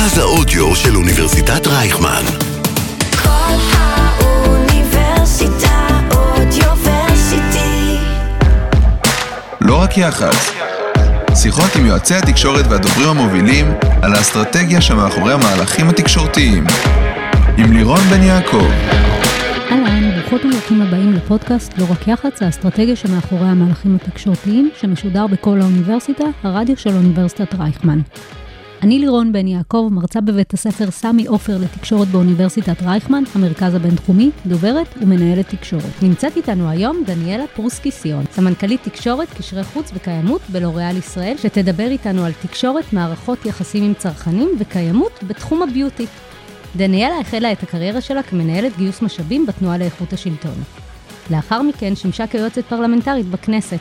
מרכז האודיו של אוניברסיטת רייכמן. כל האוניברסיטה אודיוורסיטי. לא רק יח"צ. שיחות עם יועצי התקשורת והדוברים המובילים על האסטרטגיה שמאחורי המהלכים התקשורתיים. עם לירון בן יעקב. אהלן, ברוכות וברוכים הבאים לפודקאסט לא רק יח"צ, האסטרטגיה שמאחורי המהלכים התקשורתיים, שמשודר בכל האוניברסיטה, הרדיו של אוניברסיטת רייכמן. אני לירון בן יעקב, מרצה בבית הספר סמי עופר לתקשורת באוניברסיטת רייכמן, המרכז הבינתחומי, דוברת ומנהלת תקשורת. נמצאת איתנו היום דניאלה פרוסקי סיון, סמנכ"לית תקשורת, קשרי חוץ וקיימות בלוריאל ישראל, שתדבר איתנו על תקשורת, מערכות יחסים עם צרכנים וקיימות בתחום הביוטי. דניאלה החלה את הקריירה שלה כמנהלת גיוס משאבים בתנועה לאיכות השלטון. לאחר מכן שימשה כיועצת פרלמנטרית בכנסת.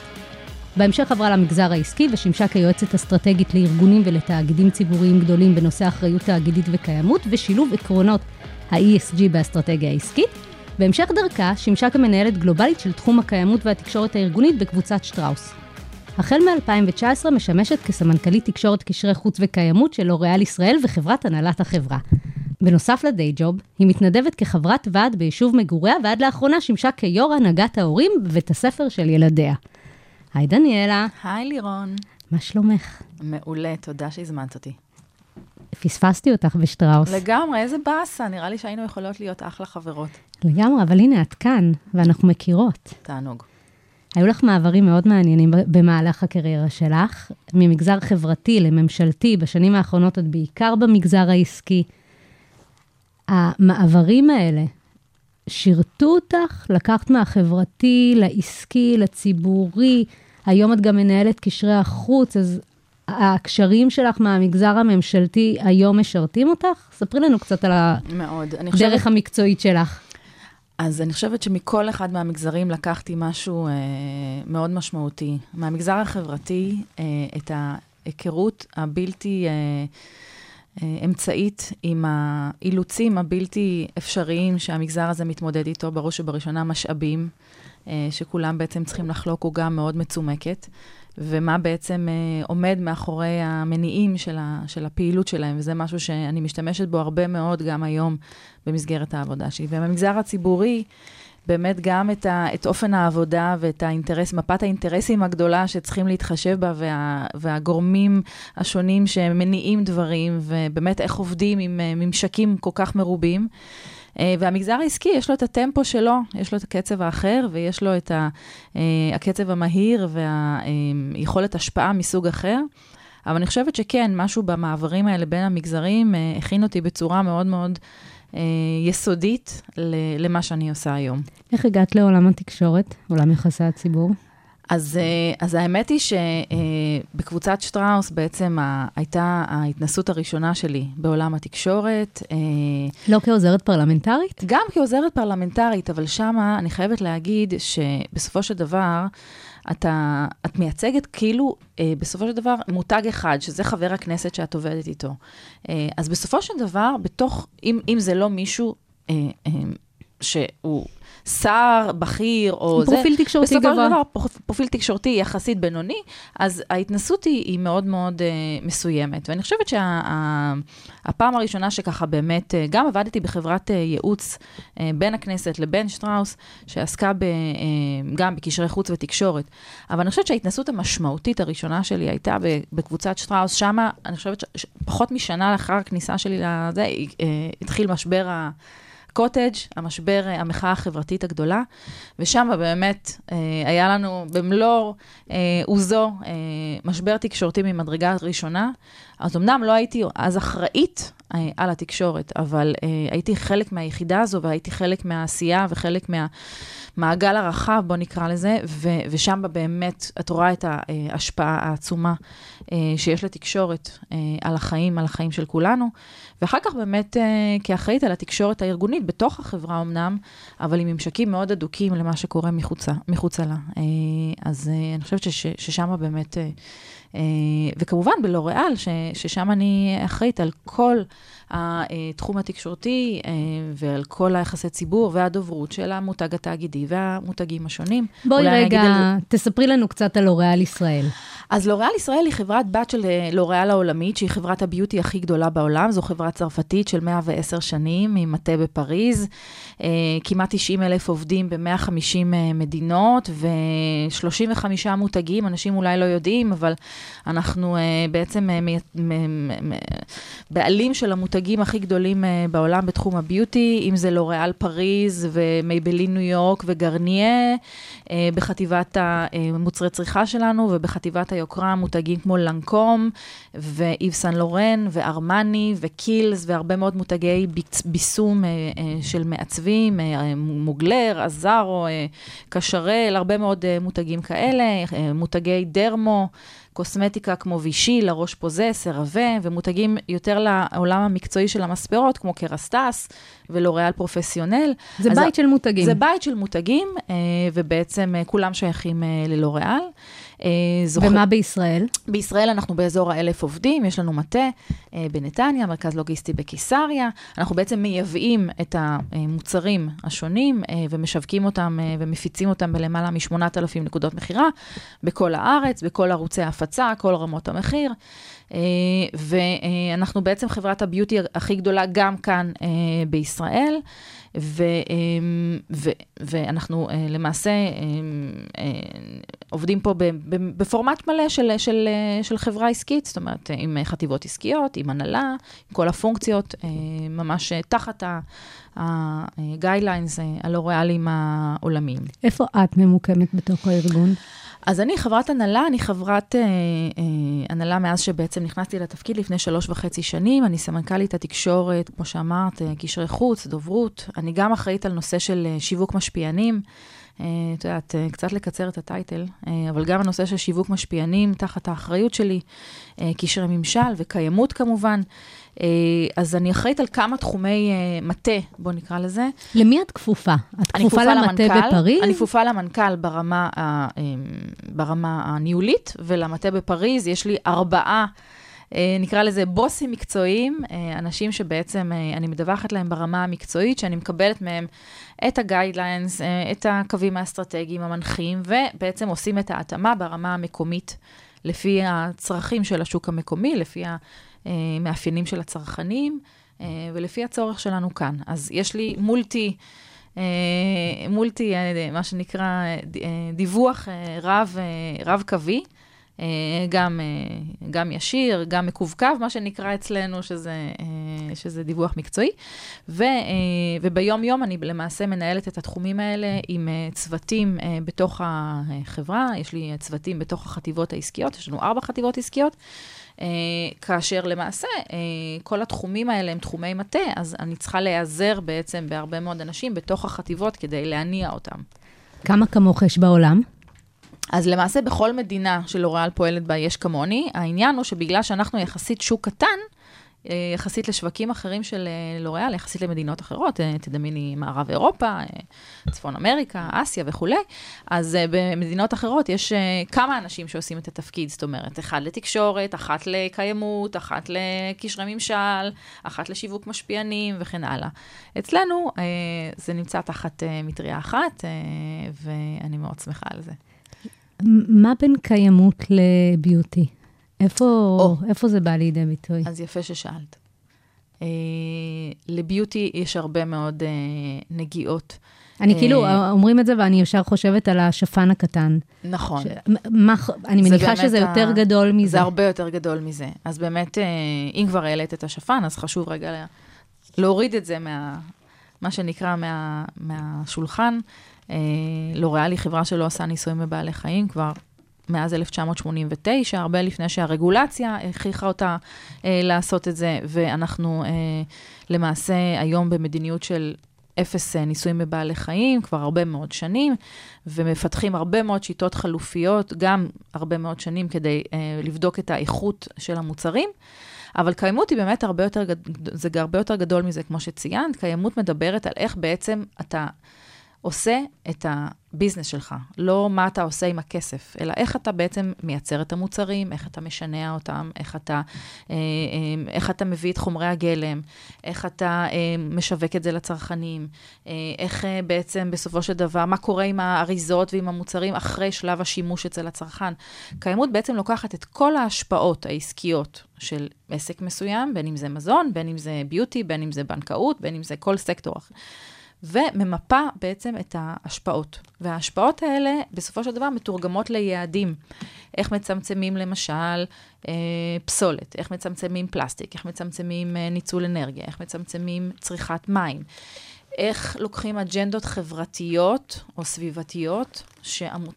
בהמשך עברה למגזר העסקי ושימשה כיועצת אסטרטגית לארגונים ולתאגידים ציבוריים גדולים בנושא אחריות תאגידית וקיימות ושילוב עקרונות ה-ESG באסטרטגיה העסקית. בהמשך דרכה שימשה כמנהלת גלובלית של תחום הקיימות והתקשורת הארגונית בקבוצת שטראוס. החל מ-2019 משמשת כסמנכ"לית תקשורת קשרי חוץ וקיימות של לוריאל ישראל וחברת הנהלת החברה. בנוסף לדיי ג'וב, היא מתנדבת כחברת ועד ביישוב מגוריה, ועד לאחרונה שימשה כיו"ר הנהגת ההורים בבית הספר של ילדיה. היי דניאלה, היי לירון. מה שלומך? מעולה, תודה שהזמנת אותי. פספסתי אותך בשטראוס. לגמרי, איזה באסה, נראה לי שהיינו יכולות להיות אחלה חברות. לגמרי, אבל הנה, את כאן, ואנחנו מכירות. תענוג. היו לך מעברים מאוד מעניינים במהלך הקריירה שלך, ממגזר חברתי לממשלתי, בשנים האחרונות עוד בעיקר במגזר העסקי. המעברים האלה שירתו אותך? לקחת מהחברתי לעסקי, לציבורי, היום את גם מנהלת קשרי החוץ, אז הקשרים שלך מהמגזר הממשלתי היום משרתים אותך? ספרי לנו קצת על מאוד. אני חושבת, הדרך המקצועית שלך. אז אני חושבת שמכל אחד מהמגזרים לקחתי משהו אה, מאוד משמעותי. מהמגזר החברתי, אה, את ההיכרות הבלתי אה, אמצעית עם האילוצים הבלתי אפשריים שהמגזר הזה מתמודד איתו, בראש ובראשונה משאבים, אה, שכולם בעצם צריכים לחלוק עוגה מאוד מצומקת. ומה בעצם אה, עומד מאחורי המניעים של, ה, של הפעילות שלהם, וזה משהו שאני משתמשת בו הרבה מאוד גם היום במסגרת העבודה שלי. ובמגזר הציבורי, באמת גם את, ה, את אופן העבודה ואת האינטרס, מפת האינטרסים הגדולה שצריכים להתחשב בה, וה, והגורמים השונים שמניעים דברים, ובאמת איך עובדים עם אה, ממשקים כל כך מרובים. אה, והמגזר העסקי, יש לו את הטמפו שלו, יש לו את הקצב האחר, ויש לו את ה, אה, הקצב המהיר והיכולת השפעה מסוג אחר. אבל אני חושבת שכן, משהו במעברים האלה בין המגזרים הכין אותי בצורה מאוד מאוד יסודית למה שאני עושה היום. איך הגעת לעולם התקשורת, עולם יחסי הציבור? אז, אה, אז האמת היא שבקבוצת שטראוס בעצם הייתה ההתנסות הראשונה שלי בעולם התקשורת. אה, לא כעוזרת פרלמנטרית? גם כעוזרת פרלמנטרית, אבל שמה אני חייבת להגיד שבסופו של דבר, אתה, את מייצגת כאילו, אה, בסופו של דבר, מותג אחד, שזה חבר הכנסת שאת עובדת איתו. אה, אז בסופו של דבר, בתוך, אם, אם זה לא מישהו אה, אה, שהוא שר בכיר או זה, פרופיל תקשורתי גבוה. בסופו של דבר, פרופיל תקשורתי יחסית בינוני, אז ההתנסות היא, היא מאוד מאוד uh, מסוימת. ואני חושבת שהפעם שה, הראשונה שככה באמת, uh, גם עבדתי בחברת uh, ייעוץ uh, בין הכנסת לבין שטראוס, שעסקה ב, uh, גם בקשרי חוץ ותקשורת. אבל אני חושבת שההתנסות המשמעותית הראשונה שלי הייתה בקבוצת שטראוס, שמה, אני חושבת שפחות משנה לאחר הכניסה שלי לזה, uh, התחיל משבר ה... קוטג', המשבר, אה, המחאה החברתית הגדולה, ושם באמת אה, היה לנו במלוא אה, עוזו משבר תקשורתי ממדרגה ראשונה. אז אמנם לא הייתי אז אחראית על התקשורת, אבל הייתי חלק מהיחידה הזו והייתי חלק מהעשייה וחלק מהמעגל הרחב, בוא נקרא לזה, ו- ושם באמת את רואה את ההשפעה העצומה שיש לתקשורת על החיים, על החיים של כולנו. ואחר כך באמת כאחראית על התקשורת הארגונית בתוך החברה אמנם, אבל עם ממשקים מאוד הדוקים למה שקורה מחוצה, מחוצה לה. אז אני חושבת שש, ששם באמת... וכמובן בלוריאל, ששם אני אחראית על כל התחום התקשורתי ועל כל היחסי ציבור והדוברות של המותג התאגידי והמותגים השונים. בואי רגע, על... תספרי לנו קצת על לוריאל ישראל. אז לוריאל ישראל היא חברת בת של אה, לוריאל העולמית, שהיא חברת הביוטי הכי גדולה בעולם. זו חברה צרפתית של 110 שנים, עם מטה בפריז. אה, כמעט 90 אלף עובדים ב-150 אה, מדינות, ו-35 מותגים, אנשים אולי לא יודעים, אבל אנחנו בעצם בעלים של המותגים הכי גדולים בעולם בתחום הביוטי, אם זה לוריאל פריז ומייבלין ניו יורק וגרניה, בחטיבת המוצרי צריכה שלנו ובחטיבת היוקרה מותגים כמו לנקום ואיב סן לורן וארמני וקילס והרבה מאוד מותגי ביסום אה, אה, של מעצבים, אה, מוגלר, עזארו, אה, קשרל, הרבה מאוד אה, מותגים כאלה, אה, מותגי דרמו. קוסמטיקה כמו וישי, לראש פוזה, סרווה, ומותגים יותר לעולם המקצועי של המספרות, כמו קרסטס ולוריאל פרופסיונל. זה בית של מותגים. זה בית של מותגים, אה, ובעצם אה, כולם שייכים אה, ללוריאל. אה, זוכ- ומה בישראל? בישראל אנחנו באזור האלף עובדים, יש לנו מטה אה, בנתניה, מרכז לוגיסטי בקיסריה. אנחנו בעצם מייבאים את המוצרים השונים אה, ומשווקים אותם אה, ומפיצים אותם בלמעלה מ-8,000 נקודות מכירה בכל הארץ, בכל ערוצי ההפצה, כל רמות המחיר. אה, ואנחנו בעצם חברת הביוטי הכי גדולה גם כאן אה, בישראל. ו, אה, ו, ואנחנו אה, למעשה אה, אה, עובדים פה בפורמט מלא של, של, אה, של חברה עסקית, זאת אומרת, עם חטיבות עסקיות, עם הנהלה, עם כל הפונקציות, ממש תחת ה-guidelines הלוריאליים העולמיים. איפה את ממוקמת בתוך הארגון? אז אני חברת הנהלה, אני חברת אה, אה, הנהלה מאז שבעצם נכנסתי לתפקיד לפני שלוש וחצי שנים. אני סמנכ"לית התקשורת, כמו שאמרת, אה, קשרי חוץ, דוברות. אני גם אחראית על נושא של אה, שיווק משפיענים. אה, את יודעת, קצת לקצר את הטייטל, אבל גם הנושא של שיווק משפיענים תחת האחריות שלי, קשרי ממשל וקיימות כמובן. אה, אז אני אחראית על כמה תחומי אה, מטה, בוא נקרא לזה. למי את כפופה? את כפופה למטה למנכ"ל, בפריז? אני כפופה למנכ"ל ברמה, ה- אמ, ברמה הניהולית, ולמטה בפריז יש לי ארבעה, אה, נקרא לזה בוסים מקצועיים, אה, אנשים שבעצם אה, אני מדווחת להם ברמה המקצועית, שאני מקבלת מהם את הגיידליינס, את הקווים האסטרטגיים המנחים, ובעצם עושים את ההתאמה ברמה המקומית, לפי הצרכים של השוק המקומי, לפי המאפיינים של הצרכנים. אה, ולפי הצורך שלנו כאן. אז יש לי מולטי, אה, מולטי, אה, מה שנקרא, אה, אה, דיווח אה, רב, אה, רב-קווי, אה, גם, אה, גם ישיר, גם מקווקו, מה שנקרא אצלנו, שזה, אה, שזה דיווח מקצועי. ו, אה, וביום-יום אני למעשה מנהלת את התחומים האלה עם אה, צוותים אה, בתוך החברה, יש לי צוותים בתוך החטיבות העסקיות, יש לנו ארבע חטיבות עסקיות. אה, כאשר למעשה אה, כל התחומים האלה הם תחומי מטה, אז אני צריכה להיעזר בעצם בהרבה מאוד אנשים בתוך החטיבות כדי להניע אותם. כמה כמוך יש בעולם? אז למעשה בכל מדינה שלוריאל פועלת בה יש כמוני, העניין הוא שבגלל שאנחנו יחסית שוק קטן, יחסית לשווקים אחרים של אה, לוריאל, יחסית למדינות אחרות, אה, תדמייני מערב אירופה, אה, צפון אמריקה, אסיה וכולי, אז אה, במדינות אחרות יש אה, כמה אנשים שעושים את התפקיד, זאת אומרת, אחד לתקשורת, אחת לקיימות, אחת לקשרי ממשל, אחת לשיווק משפיענים וכן הלאה. אצלנו אה, זה נמצא תחת אה, מטריה אחת, אה, ואני מאוד שמחה על זה. מה בין קיימות לביוטי? איפה, או. איפה זה בא לידי ביטוי? אז יפה ששאלת. אה, לביוטי יש הרבה מאוד אה, נגיעות. אני אה, כאילו, אומרים את זה ואני ישר חושבת על השפן הקטן. נכון. ש... מה, אני מניחה שזה ה- יותר גדול מזה. זה הרבה יותר גדול מזה. אז באמת, אה, אם כבר העלית את השפן, אז חשוב רגע לה- להוריד את זה מה... מה שנקרא מה, מהשולחן. אה, לוריאל היא חברה שלא עושה ניסויים בבעלי חיים כבר מאז 1989, הרבה לפני שהרגולציה הכריחה אותה אה, לעשות את זה, ואנחנו אה, למעשה היום במדיניות של אפס אה, ניסויים בבעלי חיים, כבר הרבה מאוד שנים, ומפתחים הרבה מאוד שיטות חלופיות, גם הרבה מאוד שנים כדי אה, לבדוק את האיכות של המוצרים. אבל קיימות היא באמת הרבה יותר, גד- זה הרבה יותר גדול מזה, כמו שציינת. קיימות מדברת על איך בעצם אתה עושה את הביזנס שלך, לא מה אתה עושה עם הכסף, אלא איך אתה בעצם מייצר את המוצרים, איך אתה משנע אותם, איך אתה, אה, אה, איך אתה מביא את חומרי הגלם, איך אתה אה, משווק את זה לצרכנים, איך בעצם בסופו של דבר, מה קורה עם האריזות ועם המוצרים אחרי שלב השימוש אצל הצרכן. קיימות בעצם לוקחת את כל ההשפעות העסקיות של עסק מסוים, בין אם זה מזון, בין אם זה ביוטי, בין אם זה בנקאות, בין אם זה כל סקטור אחר. וממפה בעצם את ההשפעות. וההשפעות האלה, בסופו של דבר, מתורגמות ליעדים. איך מצמצמים, למשל, אה, פסולת, איך מצמצמים פלסטיק, איך מצמצמים אה, ניצול אנרגיה, איך מצמצמים צריכת מים. איך לוקחים אג'נדות חברתיות או סביבתיות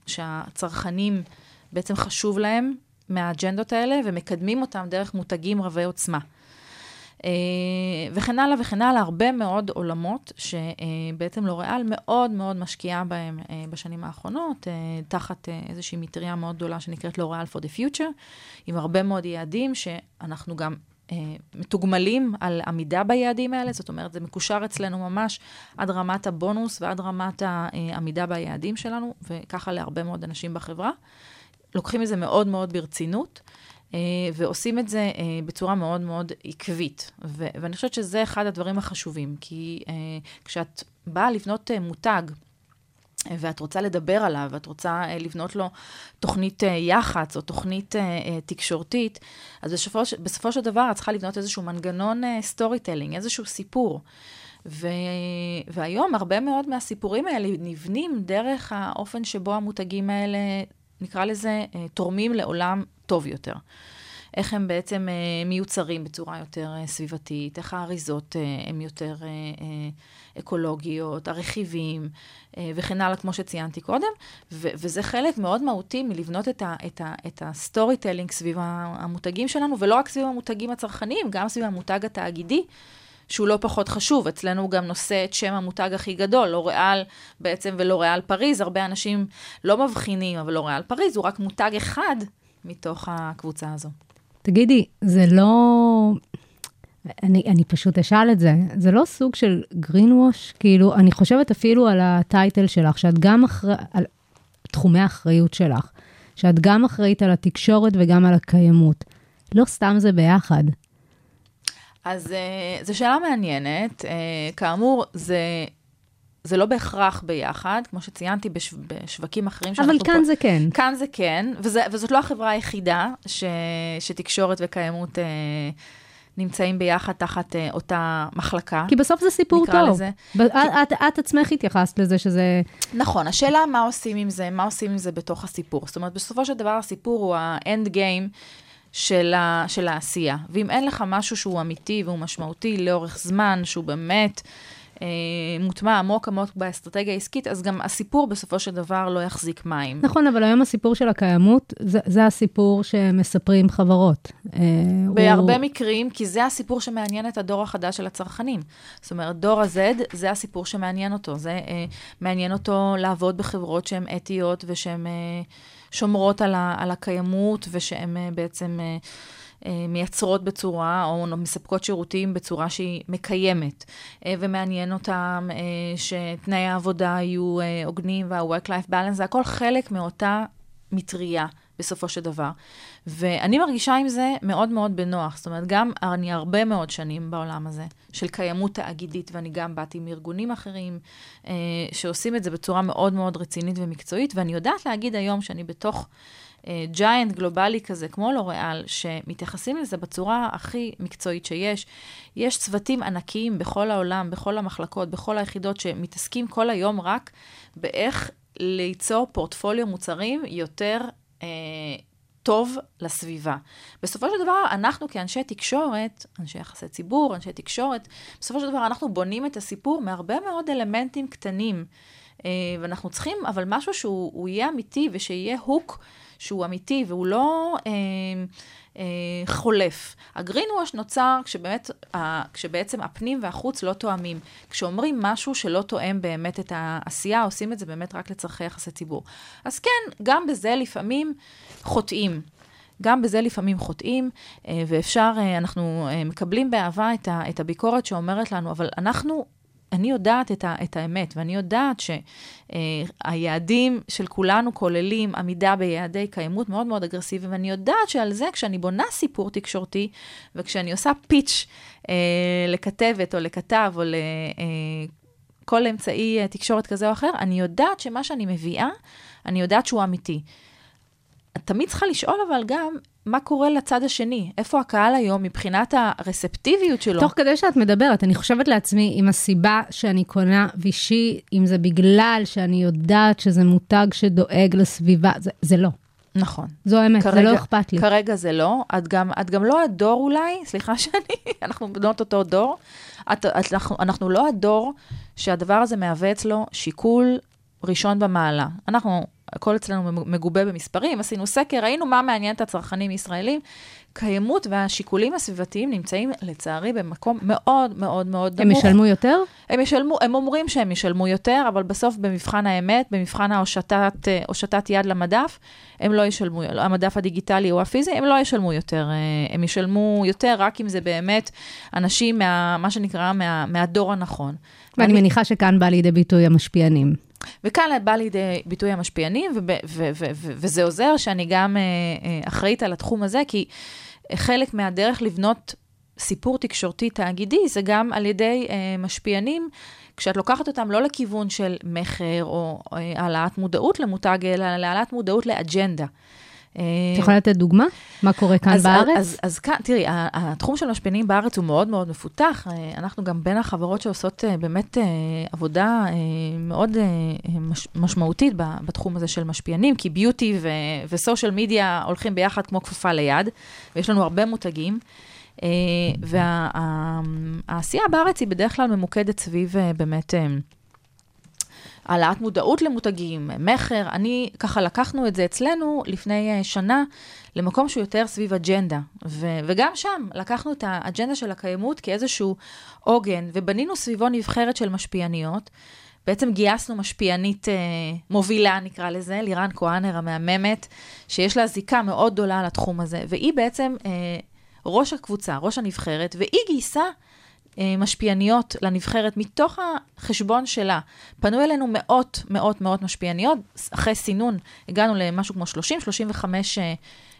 שהצרכנים בעצם חשוב להם מהאג'נדות האלה ומקדמים אותם דרך מותגים רבי עוצמה. אה, וכן הלאה וכן הלאה, הרבה מאוד עולמות שבעצם לוריאל מאוד מאוד משקיעה בהם אה, בשנים האחרונות, אה, תחת איזושהי מטריה מאוד גדולה שנקראת לוריאל for the future, עם הרבה מאוד יעדים שאנחנו גם מתוגמלים על עמידה ביעדים האלה, זאת אומרת, זה מקושר אצלנו ממש עד רמת הבונוס ועד רמת העמידה ביעדים שלנו, וככה להרבה מאוד אנשים בחברה. לוקחים את זה מאוד מאוד ברצינות. אה, ועושים את זה אה, בצורה מאוד מאוד עקבית. ואני חושבת שזה אחד הדברים החשובים, כי אה, כשאת באה לבנות מותג, ואת רוצה לדבר עליו, ואת רוצה לבנות לו תוכנית יח"צ או תוכנית תקשורתית, אז בסופו, בסופו של דבר את צריכה לבנות איזשהו מנגנון storytelling, איזשהו סיפור. ו... והיום הרבה מאוד מהסיפורים האלה נבנים דרך האופן שבו המותגים האלה, נקרא לזה, אה, תורמים לעולם טוב יותר. איך הם בעצם אה, מיוצרים בצורה יותר אה, סביבתית, איך האריזות הן יותר אקולוגיות, הרכיבים וכן הלאה, כמו שציינתי קודם, ו- וזה חלק מאוד מהותי מלבנות את, ה- את, ה- את ה storytelling סביב המותגים שלנו, ולא רק סביב המותגים הצרכניים, גם סביב המותג התאגידי. שהוא לא פחות חשוב, אצלנו הוא גם נושא את שם המותג הכי גדול, לוריאל בעצם ולוריאל פריז, הרבה אנשים לא מבחינים, אבל לוריאל פריז הוא רק מותג אחד מתוך הקבוצה הזו. תגידי, זה לא... אני, אני פשוט אשאל את זה, זה לא סוג של wash? כאילו, אני חושבת אפילו על הטייטל שלך, שאת גם אחראית, על תחומי האחריות שלך, שאת גם אחראית על התקשורת וגם על הקיימות. לא סתם זה ביחד. אז uh, זו שאלה מעניינת. Uh, כאמור, זה, זה לא בהכרח ביחד, כמו שציינתי בשו, בשווקים אחרים אבל כאן פה, זה כן. כאן זה כן, וזה, וזאת לא החברה היחידה ש, שתקשורת וקיימות uh, נמצאים ביחד תחת uh, אותה מחלקה. כי בסוף זה סיפור טוב. לזה. ב- את, את, את עצמך התייחסת לזה שזה... נכון, השאלה מה עושים עם זה, מה עושים עם זה בתוך הסיפור. זאת אומרת, בסופו של דבר הסיפור הוא האנד גיים של, ה, של העשייה. ואם אין לך משהו שהוא אמיתי והוא משמעותי לאורך זמן, שהוא באמת אה, מוטמע עמוק עמוק באסטרטגיה העסקית, אז גם הסיפור בסופו של דבר לא יחזיק מים. נכון, אבל היום הסיפור של הקיימות, זה, זה הסיפור שמספרים חברות. אה, בהרבה הוא... מקרים, כי זה הסיפור שמעניין את הדור החדש של הצרכנים. זאת אומרת, דור ה-Z, זה הסיפור שמעניין אותו. זה אה, מעניין אותו לעבוד בחברות שהן אתיות ושהן אה, שומרות על, ה, על הקיימות ושהן אה, בעצם אה, אה, מייצרות בצורה, או מספקות שירותים בצורה שהיא מקיימת. ומעניין אותם שתנאי העבודה יהיו הוגנים וה-work-life balance, זה הכל חלק מאותה מטריה. בסופו של דבר. ואני מרגישה עם זה מאוד מאוד בנוח. זאת אומרת, גם אני הרבה מאוד שנים בעולם הזה של קיימות תאגידית, ואני גם באתי מארגונים אחרים אה, שעושים את זה בצורה מאוד מאוד רצינית ומקצועית, ואני יודעת להגיד היום שאני בתוך ג'יינט uh, גלובלי כזה, כמו לוריאל, שמתייחסים לזה בצורה הכי מקצועית שיש. יש צוותים ענקיים בכל העולם, בכל המחלקות, בכל היחידות, שמתעסקים כל היום רק באיך ליצור פורטפוליו מוצרים יותר אה, טוב לסביבה. בסופו של דבר, אנחנו כאנשי תקשורת, אנשי יחסי ציבור, אנשי תקשורת, בסופו של דבר אנחנו בונים את הסיפור מהרבה מאוד אלמנטים קטנים. אה, ואנחנו צריכים, אבל משהו שהוא יהיה אמיתי ושיהיה הוק שהוא אמיתי והוא לא אה, אה, חולף. הגרין ווש נוצר כשבאמת, אה, כשבעצם הפנים והחוץ לא תואמים. כשאומרים משהו שלא תואם באמת את העשייה, עושים את זה באמת רק לצורכי יחסי ציבור. אז כן, גם בזה לפעמים חוטאים. גם בזה לפעמים חוטאים, ואפשר, אנחנו מקבלים באהבה את הביקורת שאומרת לנו, אבל אנחנו אני יודעת את, ה, את האמת, ואני יודעת שהיעדים של כולנו כוללים עמידה ביעדי קיימות מאוד מאוד אגרסיביים, ואני יודעת שעל זה, כשאני בונה סיפור תקשורתי, וכשאני עושה פיץ' אה, לכתבת או לכתב או לכל אמצעי אה, תקשורת כזה או אחר, אני יודעת שמה שאני מביאה, אני יודעת שהוא אמיתי. את תמיד צריכה לשאול אבל גם, מה קורה לצד השני? איפה הקהל היום מבחינת הרספטיביות שלו? תוך כדי שאת מדברת, אני חושבת לעצמי, אם הסיבה שאני קונה וישי, אם זה בגלל שאני יודעת שזה מותג שדואג לסביבה, זה, זה לא. נכון. זו האמת, כרגע, זה לא אכפת לי. כרגע זה לא. את גם, את גם לא הדור אולי, סליחה שאני, אנחנו בנות אותו דור. את, את, אנחנו, אנחנו לא הדור שהדבר הזה מהווה אצלו שיקול ראשון במעלה. אנחנו, הכל אצלנו מגובה במספרים, עשינו סקר, ראינו מה מעניין את הצרכנים ישראלים. קיימות והשיקולים הסביבתיים נמצאים, לצערי, במקום מאוד מאוד מאוד הם נמוך. ישלמו יותר? הם ישלמו, הם אומרים שהם ישלמו יותר, אבל בסוף במבחן האמת, במבחן ההושטת אה, יד למדף, הם לא ישלמו, המדף הדיגיטלי או הפיזי, הם לא ישלמו יותר. אה, הם ישלמו יותר רק אם זה באמת אנשים, מה, מה שנקרא, מה, מהדור הנכון. ואני אני- מניחה שכאן בא לידי ביטוי המשפיענים. וכאן בא לידי ביטוי המשפיענים, ו- ו- ו- וזה עוזר שאני גם אה, אה, אחראית על התחום הזה, כי חלק מהדרך לבנות סיפור תקשורתי תאגידי זה גם על ידי אה, משפיענים, כשאת לוקחת אותם לא לכיוון של מכר או העלאת מודעות למותג, אלא להעלאת מודעות לאג'נדה. אה, את יכולה לתת דוגמה? מה קורה כאן אז, בארץ? אז, אז כאן, תראי, התחום של משפיענים בארץ הוא מאוד מאוד מפותח. אה, אנחנו גם בין החברות שעושות אה, באמת עבודה מאוד מש, משמעותית בתחום הזה של משפיענים, כי ביוטי ו- וסושיאל מדיה הולכים ביחד כמו כפפה ליד, ויש לנו הרבה מותגים. והעשייה בארץ היא בדרך כלל ממוקדת סביב באמת... העלאת מודעות למותגים, מכר. אני, ככה לקחנו את זה אצלנו לפני אה, שנה למקום שהוא יותר סביב אג'נדה. ו- וגם שם לקחנו את האג'נדה של הקיימות כאיזשהו עוגן, ובנינו סביבו נבחרת של משפיעניות. בעצם גייסנו משפיענית אה, מובילה, נקרא לזה, לירן כהנר המהממת, שיש לה זיקה מאוד גדולה לתחום הזה, והיא בעצם אה, ראש הקבוצה, ראש הנבחרת, והיא גייסה משפיעניות לנבחרת מתוך החשבון שלה. פנו אלינו מאות, מאות, מאות משפיעניות. אחרי סינון הגענו למשהו כמו 30-35 אה,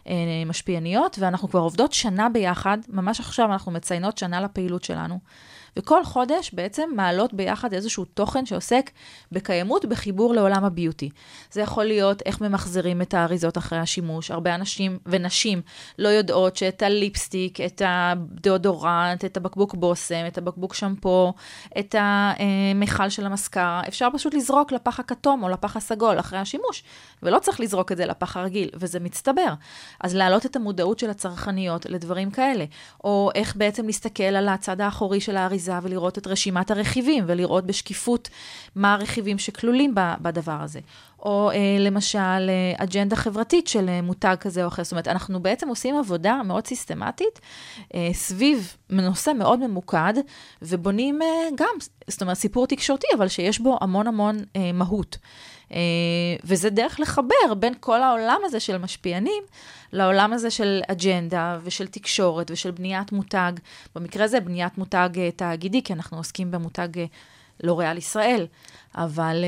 אה, משפיעניות, ואנחנו כבר עובדות שנה ביחד. ממש עכשיו אנחנו מציינות שנה לפעילות שלנו. וכל חודש בעצם מעלות ביחד איזשהו תוכן שעוסק בקיימות בחיבור לעולם הביוטי. זה יכול להיות איך ממחזרים את האריזות אחרי השימוש. הרבה אנשים ונשים לא יודעות שאת הליפסטיק, את הדאודורנט, את הבקבוק בושם, את הבקבוק שמפו, את המכל של המסקרה, אפשר פשוט לזרוק לפח הכתום או לפח הסגול אחרי השימוש, ולא צריך לזרוק את זה לפח הרגיל, וזה מצטבר. אז להעלות את המודעות של הצרכניות לדברים כאלה, או איך בעצם להסתכל על הצד האחורי של האריזה ולראות את רשימת הרכיבים, ולראות בשקיפות מה הרכיבים שכלולים בדבר הזה. או אה, למשל אה, אג'נדה חברתית של אה, מותג כזה או אחר. זאת אומרת, אנחנו בעצם עושים עבודה מאוד סיסטמטית סביב נושא מאוד ממוקד, ובונים גם, זאת אומרת, סיפור תקשורתי, אבל שיש בו המון המון מהות. אה, וזה דרך לחבר בין כל העולם הזה של משפיענים לעולם הזה של אג'נדה ושל תקשורת ושל בניית מותג. במקרה הזה בניית מותג אה, תאגידי, כי אנחנו עוסקים במותג אה, לוריאל ישראל. אבל...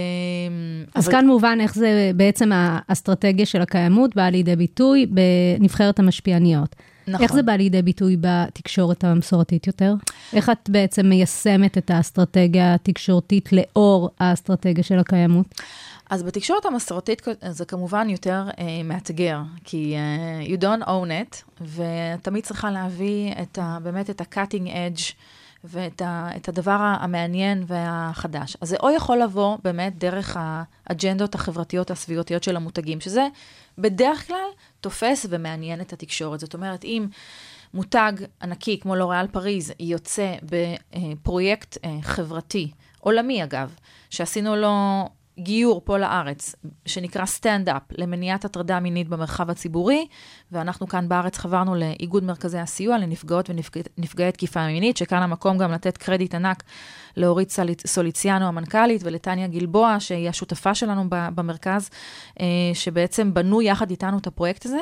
אז אבל... כאן מובן איך זה בעצם האסטרטגיה של הקיימות באה לידי ביטוי בנבחרת המשפיעניות. נכון. איך זה בא לידי ביטוי בתקשורת המסורתית יותר? איך את בעצם מיישמת את האסטרטגיה התקשורתית לאור האסטרטגיה של הקיימות? אז בתקשורת המסורתית זה כמובן יותר uh, מאתגר, כי uh, you don't own it, ותמיד צריכה להביא את ה, באמת את ה-cutting edge ואת ה, את הדבר המעניין והחדש. אז זה או יכול לבוא באמת דרך האג'נדות החברתיות הסביבתיות של המותגים, שזה בדרך כלל תופס ומעניין את התקשורת. זאת אומרת, אם מותג ענקי כמו לוריאל פריז יוצא בפרויקט אה, חברתי, עולמי אגב, שעשינו לו גיור פה לארץ, שנקרא Stand Up, למניעת הטרדה מינית במרחב הציבורי, ואנחנו כאן בארץ חברנו לאיגוד מרכזי הסיוע לנפגעות ונפגעי תקיפה מינית, שכאן המקום גם לתת קרדיט ענק לאורית סוליציאנו המנכ"לית ולטניה גלבוע, שהיא השותפה שלנו במרכז, שבעצם בנו יחד איתנו את הפרויקט הזה,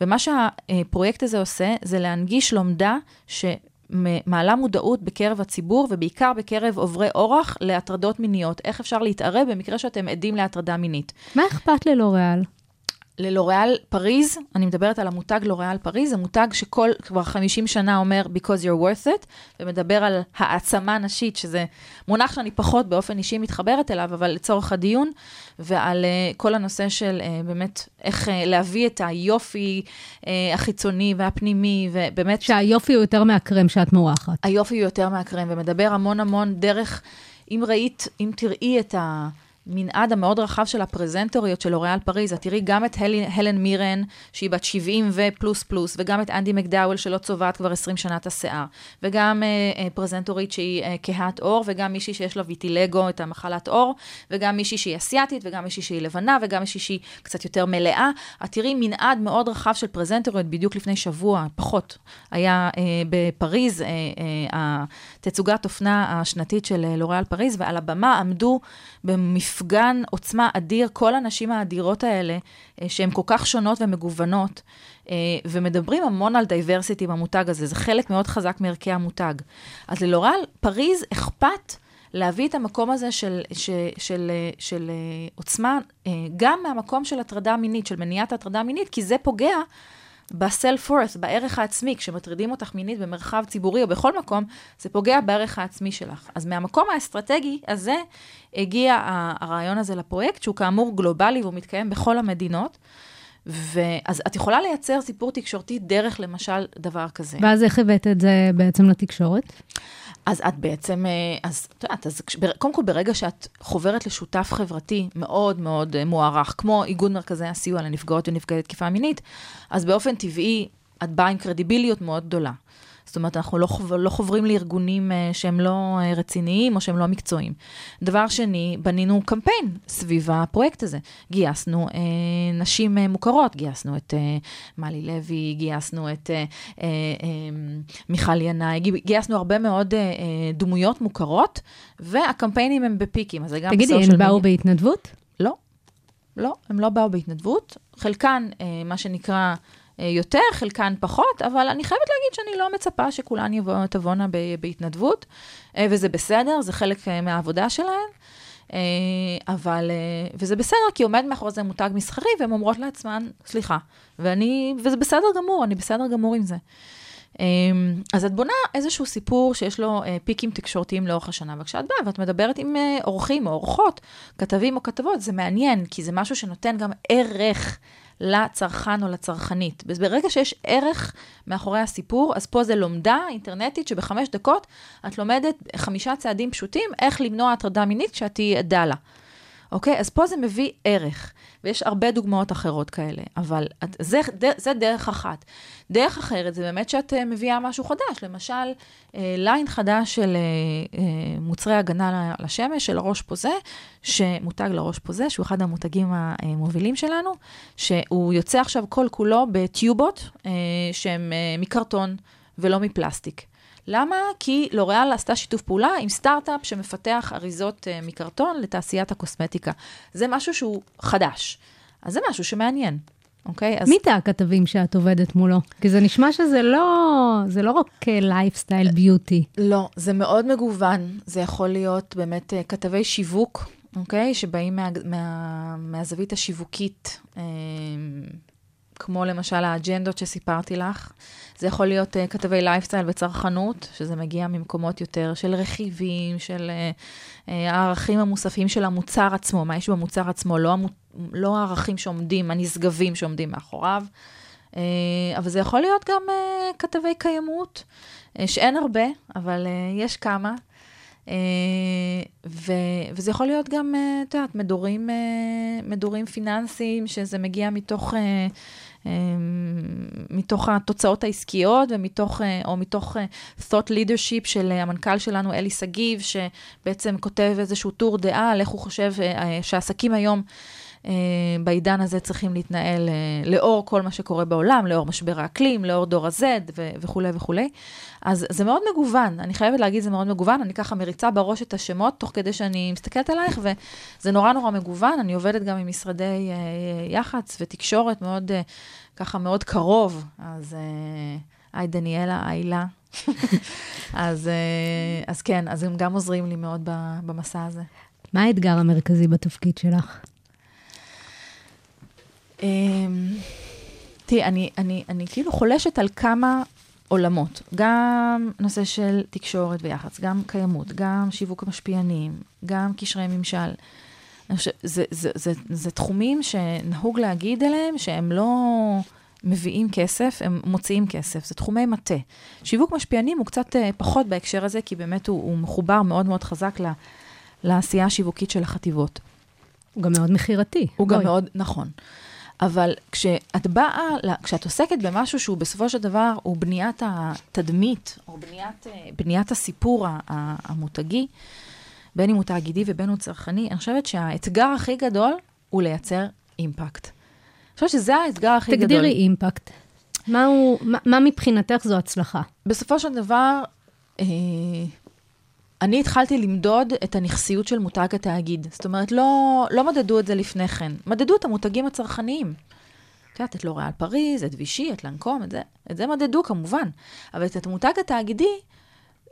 ומה שהפרויקט הזה עושה, זה להנגיש לומדה ש... מעלה מודעות בקרב הציבור, ובעיקר בקרב עוברי אורח, להטרדות מיניות. איך אפשר להתערב במקרה שאתם עדים להטרדה מינית. מה אכפת ללוריאל? ללוריאל פריז, אני מדברת על המותג לוריאל פריז, זה מותג שכל, כבר 50 שנה אומר because you're worth it, ומדבר על העצמה נשית, שזה מונח שאני פחות באופן אישי מתחברת אליו, אבל לצורך הדיון, ועל uh, כל הנושא של uh, באמת איך uh, להביא את היופי uh, החיצוני והפנימי, ובאמת... שהיופי הוא יותר מהקרם שאת מורחת. היופי הוא יותר מהקרם, ומדבר המון המון דרך, אם ראית, אם תראי את ה... המנעד המאוד רחב של הפרזנטוריות של לוריאל פריז, את תראי גם את הלן, הלן מירן, שהיא בת 70 ופלוס פלוס, וגם את אנדי מקדאוול, שלא צובעת כבר 20 שנה את השיער, וגם אה, אה, פרזנטורית שהיא אה, כהת עור, וגם מישהי שיש לה ויטילגו, את המחלת עור, וגם מישהי שהיא אסיאתית, וגם מישהי שהיא לבנה, וגם מישהי שהיא קצת יותר מלאה. את תראי מנעד מאוד רחב של פרזנטוריות, בדיוק לפני שבוע, פחות, היה אה, בפריז, אה, אה, התצוגת אופנה השנתית של אה, לוריאל פריז, ועל הבמה עמדו במפגן עוצמה אדיר, כל הנשים האדירות האלה, אה, שהן כל כך שונות ומגוונות, אה, ומדברים המון על diversity במותג הזה, זה חלק מאוד חזק מערכי המותג. אז ללוריאל פריז אכפת להביא את המקום הזה של, של, של, אה, של עוצמה, גם מהמקום של הטרדה מינית, של מניעת הטרדה מינית, כי זה פוגע ב self worth, בערך העצמי, כשמטרידים אותך מינית במרחב ציבורי או בכל מקום, זה פוגע בערך העצמי שלך. אז מהמקום האסטרטגי הזה הגיע הרעיון הזה לפרויקט, שהוא כאמור גלובלי והוא מתקיים בכל המדינות. ואז את יכולה לייצר סיפור תקשורתי דרך למשל דבר כזה. ואז איך הבאת את זה בעצם לתקשורת? אז את בעצם, אה, אז את יודעת, אז קודם כל ברגע שאת חוברת לשותף חברתי מאוד מאוד אה, מוערך, כמו איגוד מרכזי הסיוע לנפגעות ונפגעי תקיפה מינית, אז באופן טבעי את באה עם קרדיביליות מאוד גדולה. זאת אומרת, אנחנו לא, חוב, לא חוברים לארגונים uh, שהם לא uh, רציניים או שהם לא מקצועיים. דבר שני, בנינו קמפיין סביב הפרויקט הזה. גייסנו uh, נשים uh, מוכרות, גייסנו את uh, מלי לוי, גייסנו את uh, uh, uh, מיכל ינאי, גייסנו הרבה מאוד uh, uh, דמויות מוכרות, והקמפיינים הם בפיקים, אז זה גם תגידי, הם באו בהתנדבות? לא, לא, הם לא באו בהתנדבות. חלקן, uh, מה שנקרא... אה, יותר, חלקן פחות, אבל אני חייבת להגיד שאני לא מצפה שכולן יבוא, תבואנה בהתנדבות, אה, וזה בסדר, זה חלק אה, מהעבודה שלהן. אבל, וזה בסדר, כי עומד מאחורי זה מותג מסחרי, והן אומרות לעצמן, סליחה, ואני, וזה בסדר גמור, אני בסדר גמור עם זה. אז את בונה איזשהו סיפור שיש לו פיקים תקשורתיים לאורך השנה, וכשאת באה ואת מדברת עם אורחים או אורחות, כתבים או כתבות, זה מעניין, כי זה משהו שנותן גם ערך לצרכן או לצרכנית. ברגע שיש ערך מאחורי הסיפור, אז פה זה לומדה אינטרנטית שבחמש דקות את לומדת חמישה צעדים פשוטים איך למנוע הטרדה מינית כשאת תהיי עדה לה. אוקיי? אז פה זה מביא ערך, ויש הרבה דוגמאות אחרות כאלה, אבל את, זה, זה דרך אחת. דרך אחרת זה באמת שאת uh, מביאה משהו חדש, למשל, uh, ליין חדש של uh, uh, מוצרי הגנה לשמש, של הראש פוזה, שמותג לראש פוזה, שהוא אחד המותגים המובילים שלנו, שהוא יוצא עכשיו כל כולו בטיובות uh, שהן אה, מקרטון ולא מפלסטיק. למה? כי לוריאל עשתה שיתוף פעולה עם סטארט-אפ שמפתח אריזות אה, מקרטון לתעשיית הקוסמטיקה. זה משהו שהוא חדש. אז זה משהו שמעניין. אוקיי? אז... מי תא הכתבים שאת עובדת מולו? כי זה נשמע שזה לא, זה לא רק lifestyle beauty. לא, זה מאוד מגוון. זה יכול להיות באמת אה, כתבי שיווק, אוקיי? שבאים מה, מה, מהזווית השיווקית, אה, כמו למשל האג'נדות שסיפרתי לך. זה יכול להיות uh, כתבי לייפסטייל וצרכנות, שזה מגיע ממקומות יותר של רכיבים, של uh, uh, הערכים המוספים של המוצר עצמו, מה יש במוצר עצמו, לא, המו, לא הערכים שעומדים, הנשגבים שעומדים מאחוריו. Uh, אבל זה יכול להיות גם uh, כתבי קיימות, uh, שאין הרבה, אבל uh, יש כמה. Uh, ו, וזה יכול להיות גם, את uh, יודעת, מדורים, uh, מדורים פיננסיים, שזה מגיע מתוך... Uh, מתוך התוצאות העסקיות ומתוך, אה, או מתוך אה, thought leadership של אה, המנכ"ל שלנו, אלי שגיב, שבעצם כותב איזשהו טור דעה על איך הוא חושב שהעסקים היום בעידן הזה צריכים להתנהל לאור כל מה שקורה בעולם, לאור משבר האקלים, לאור דור ה-Z וכולי וכולי. אז זה מאוד מגוון, אני חייבת להגיד, זה מאוד מגוון, אני ככה מריצה בראש את השמות, תוך כדי שאני מסתכלת עלייך, וזה נורא נורא מגוון, אני עובדת גם עם משרדי uh, יח"צ ותקשורת מאוד, uh, ככה מאוד קרוב, אז uh, היי דניאלה, הילה. אז, אה, אז כן, אז הם גם עוזרים לי מאוד ב- במסע הזה. מה האתגר המרכזי בתפקיד שלך? אמ, תראי, אני, אני, אני כאילו חולשת על כמה עולמות, גם נושא של תקשורת ויח"צ, גם קיימות, גם שיווק המשפיענים, גם קשרי ממשל. חושב, זה, זה, זה, זה תחומים שנהוג להגיד עליהם שהם לא מביאים כסף, הם מוציאים כסף, זה תחומי מטה. שיווק משפיענים הוא קצת אה, פחות בהקשר הזה, כי באמת הוא, הוא מחובר מאוד מאוד חזק ל, לעשייה השיווקית של החטיבות. הוא גם מאוד מכירתי. הוא גם. מאוד, נכון. אבל כשאת באה, כשאת עוסקת במשהו שהוא בסופו של דבר, הוא בניית התדמית, או בניית, אה, בניית הסיפור המותגי, בין אם הוא תאגידי ובין הוא צרכני, אני חושבת שהאתגר הכי גדול הוא לייצר אימפקט. אני חושבת שזה האתגר הכי גדול. תגדירי אימפקט. מה, הוא, מה, מה מבחינתך זו הצלחה? בסופו של דבר, אה, אני התחלתי למדוד את הנכסיות של מותג התאגיד. זאת אומרת, לא, לא מדדו את זה לפני כן, מדדו את המותגים הצרכניים. את יודעת, את לוריאל פריז, את וישי, את לנקום, את זה, את זה מדדו כמובן. אבל את המותג התאגידי,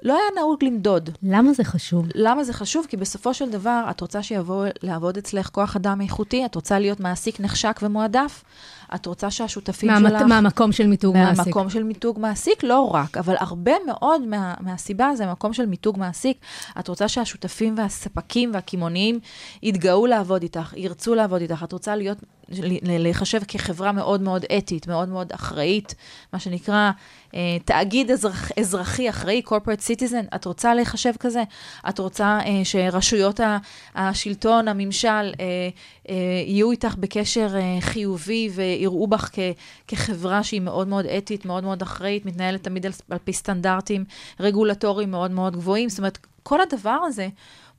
לא היה נהוג למדוד. למה זה חשוב? למה זה חשוב? כי בסופו של דבר, את רוצה שיבוא לעבוד אצלך כוח אדם איכותי, את רוצה להיות מעסיק נחשק ומועדף, את רוצה שהשותפים מהמת, שלך... מהמקום של מיתוג מעסיק. מהמקום של מיתוג מעסיק, לא רק, אבל הרבה מאוד מה, מהסיבה זה מקום של מיתוג מעסיק. את רוצה שהשותפים והספקים והקמעוניים יתגאו לעבוד איתך, ירצו לעבוד איתך, את רוצה להיות, להיחשב כחברה מאוד מאוד אתית, מאוד מאוד אחראית, מה שנקרא אה, תאגיד אזרח, אזרחי אחראי, corporate citizen, את רוצה להיחשב כזה? את רוצה אה, שרשויות השלטון, הממשל, אה, יהיו איתך בקשר חיובי ויראו בך כ, כחברה שהיא מאוד מאוד אתית, מאוד מאוד אחראית, מתנהלת תמיד על, על פי סטנדרטים רגולטוריים מאוד מאוד גבוהים. זאת אומרת, כל הדבר הזה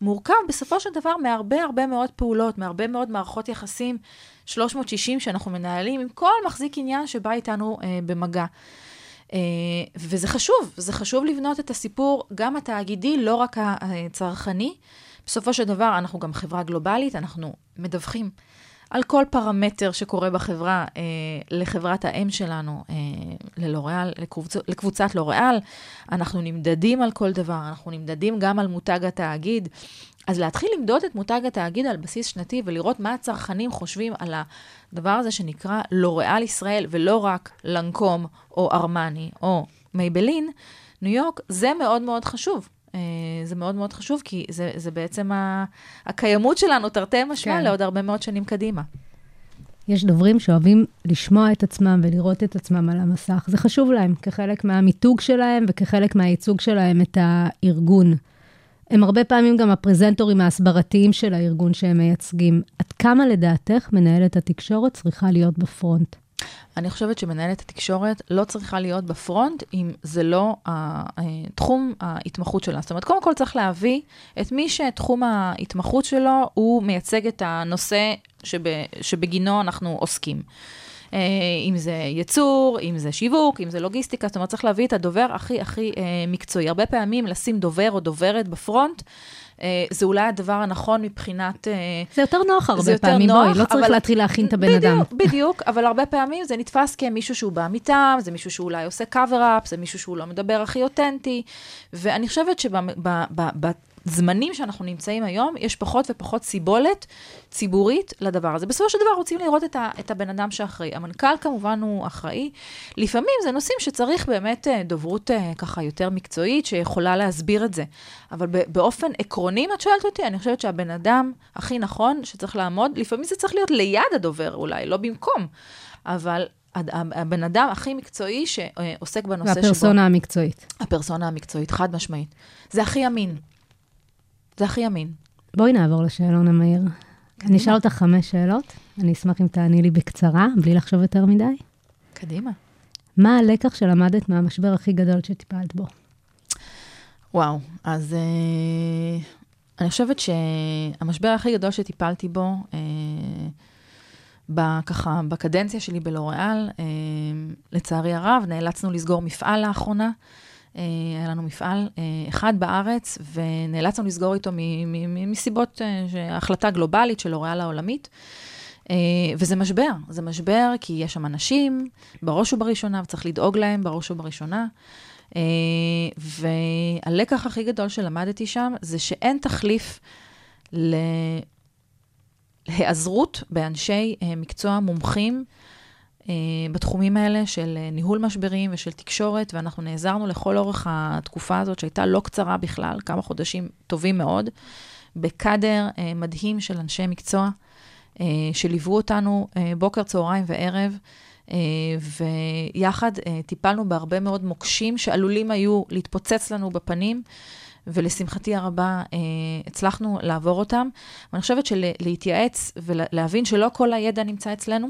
מורכב בסופו של דבר מהרבה הרבה מאוד פעולות, מהרבה מאוד מערכות יחסים 360 שאנחנו מנהלים עם כל מחזיק עניין שבא איתנו אה, במגע. Uh, וזה חשוב, זה חשוב לבנות את הסיפור, גם התאגידי, לא רק הצרכני. בסופו של דבר, אנחנו גם חברה גלובלית, אנחנו מדווחים על כל פרמטר שקורה בחברה uh, לחברת האם שלנו, uh, ללוריאל, לקבוצ... לקבוצת לוריאל. אנחנו נמדדים על כל דבר, אנחנו נמדדים גם על מותג התאגיד. אז להתחיל למדוד את מותג התאגיד על בסיס שנתי ולראות מה הצרכנים חושבים על הדבר הזה שנקרא לוריאל ישראל, ולא רק לנקום או ארמני או מייבלין, ניו יורק, זה מאוד מאוד חשוב. אה, זה מאוד מאוד חשוב, כי זה, זה בעצם ה, הקיימות שלנו, תרתי משמע, כן. כן. לעוד הרבה מאוד שנים קדימה. יש דוברים שאוהבים לשמוע את עצמם ולראות את עצמם על המסך. זה חשוב להם, כחלק מהמיתוג שלהם וכחלק מהייצוג שלהם את הארגון. הם הרבה פעמים גם הפרזנטורים ההסברתיים של הארגון שהם מייצגים. עד כמה לדעתך מנהלת התקשורת צריכה להיות בפרונט? אני חושבת שמנהלת התקשורת לא צריכה להיות בפרונט אם זה לא ה- ה- תחום ההתמחות שלה. זאת אומרת, קודם כל צריך להביא את מי שתחום ההתמחות שלו הוא מייצג את הנושא שב, שבגינו אנחנו עוסקים. אה, אם זה ייצור, אם זה שיווק, אם זה לוגיסטיקה, זאת אומרת, צריך להביא את הדובר הכי הכי אה, מקצועי. הרבה פעמים לשים דובר או דוברת בפרונט, אה, זה אולי הדבר הנכון מבחינת... אה, זה יותר נוח הרבה יותר פעמים, נוח, בואי, לא צריך אבל- להתחיל להכין את הבן אדם. בדיוק, בדיוק, אבל הרבה פעמים זה נתפס כמישהו שהוא בא מטעם, זה מישהו שאולי עושה cover-up, זה מישהו שהוא לא מדבר הכי אותנטי, ואני חושבת שבזמנים שאנחנו נמצאים היום, יש פחות ופחות סיבולת ציבורית לדבר הזה. בסופו של דבר רוצים לראות את, ה, את הבן אדם שאחראי. המנכ"ל כמובן הוא אחראי. לפעמים זה נושאים שצריך באמת אה, דוברות אה, ככה יותר מקצועית, שיכולה להסביר את זה. אבל באופן עקרוני, אם את שואלת אותי, אני חושבת שהבן אדם הכי נכון שצריך לעמוד, לפעמים זה צריך להיות ליד הדובר אולי, לא במקום, אבל הבן אדם הכי מקצועי שעוסק בנושא שבו... והפרסונה המקצועית. הפרסונה המקצועית, חד משמעית. זה הכי אמין. זה הכי אמין. בואי נעבור לשאלון המהיר. אני אשאל אותך חמש שאלות, אני אשמח אם תעני לי בקצרה, בלי לחשוב יותר מדי. קדימה. מה הלקח שלמדת מהמשבר הכי גדול שטיפלת בו? וואו, אז אה, אני חושבת שהמשבר הכי גדול שטיפלתי בו, אה, ככה, בקדנציה שלי בלוריאל, אה, לצערי הרב, נאלצנו לסגור מפעל לאחרונה. אה, היה לנו מפעל אה, אחד בארץ, ונאלצנו לסגור איתו מסיבות, אה, החלטה גלובלית של לוריאל העולמית. אה, וזה משבר, זה משבר כי יש שם אנשים, בראש ובראשונה, וצריך לדאוג להם בראש ובראשונה. אה, והלקח הכי גדול שלמדתי שם, זה שאין תחליף להיעזרות באנשי אה, מקצוע מומחים אה, בתחומים האלה של אה, ניהול משברים ושל תקשורת, ואנחנו נעזרנו לכל אורך התקופה הזאת, שהייתה לא קצרה בכלל, כמה חודשים טובים מאוד, בקאדר אה, מדהים של אנשי מקצוע, אה, שליוו אותנו אה, בוקר, צהריים וערב. ויחד טיפלנו בהרבה מאוד מוקשים שעלולים היו להתפוצץ לנו בפנים, ולשמחתי הרבה uh, הצלחנו לעבור אותם. ואני חושבת שלהתייעץ ולהבין שלא כל הידע נמצא אצלנו,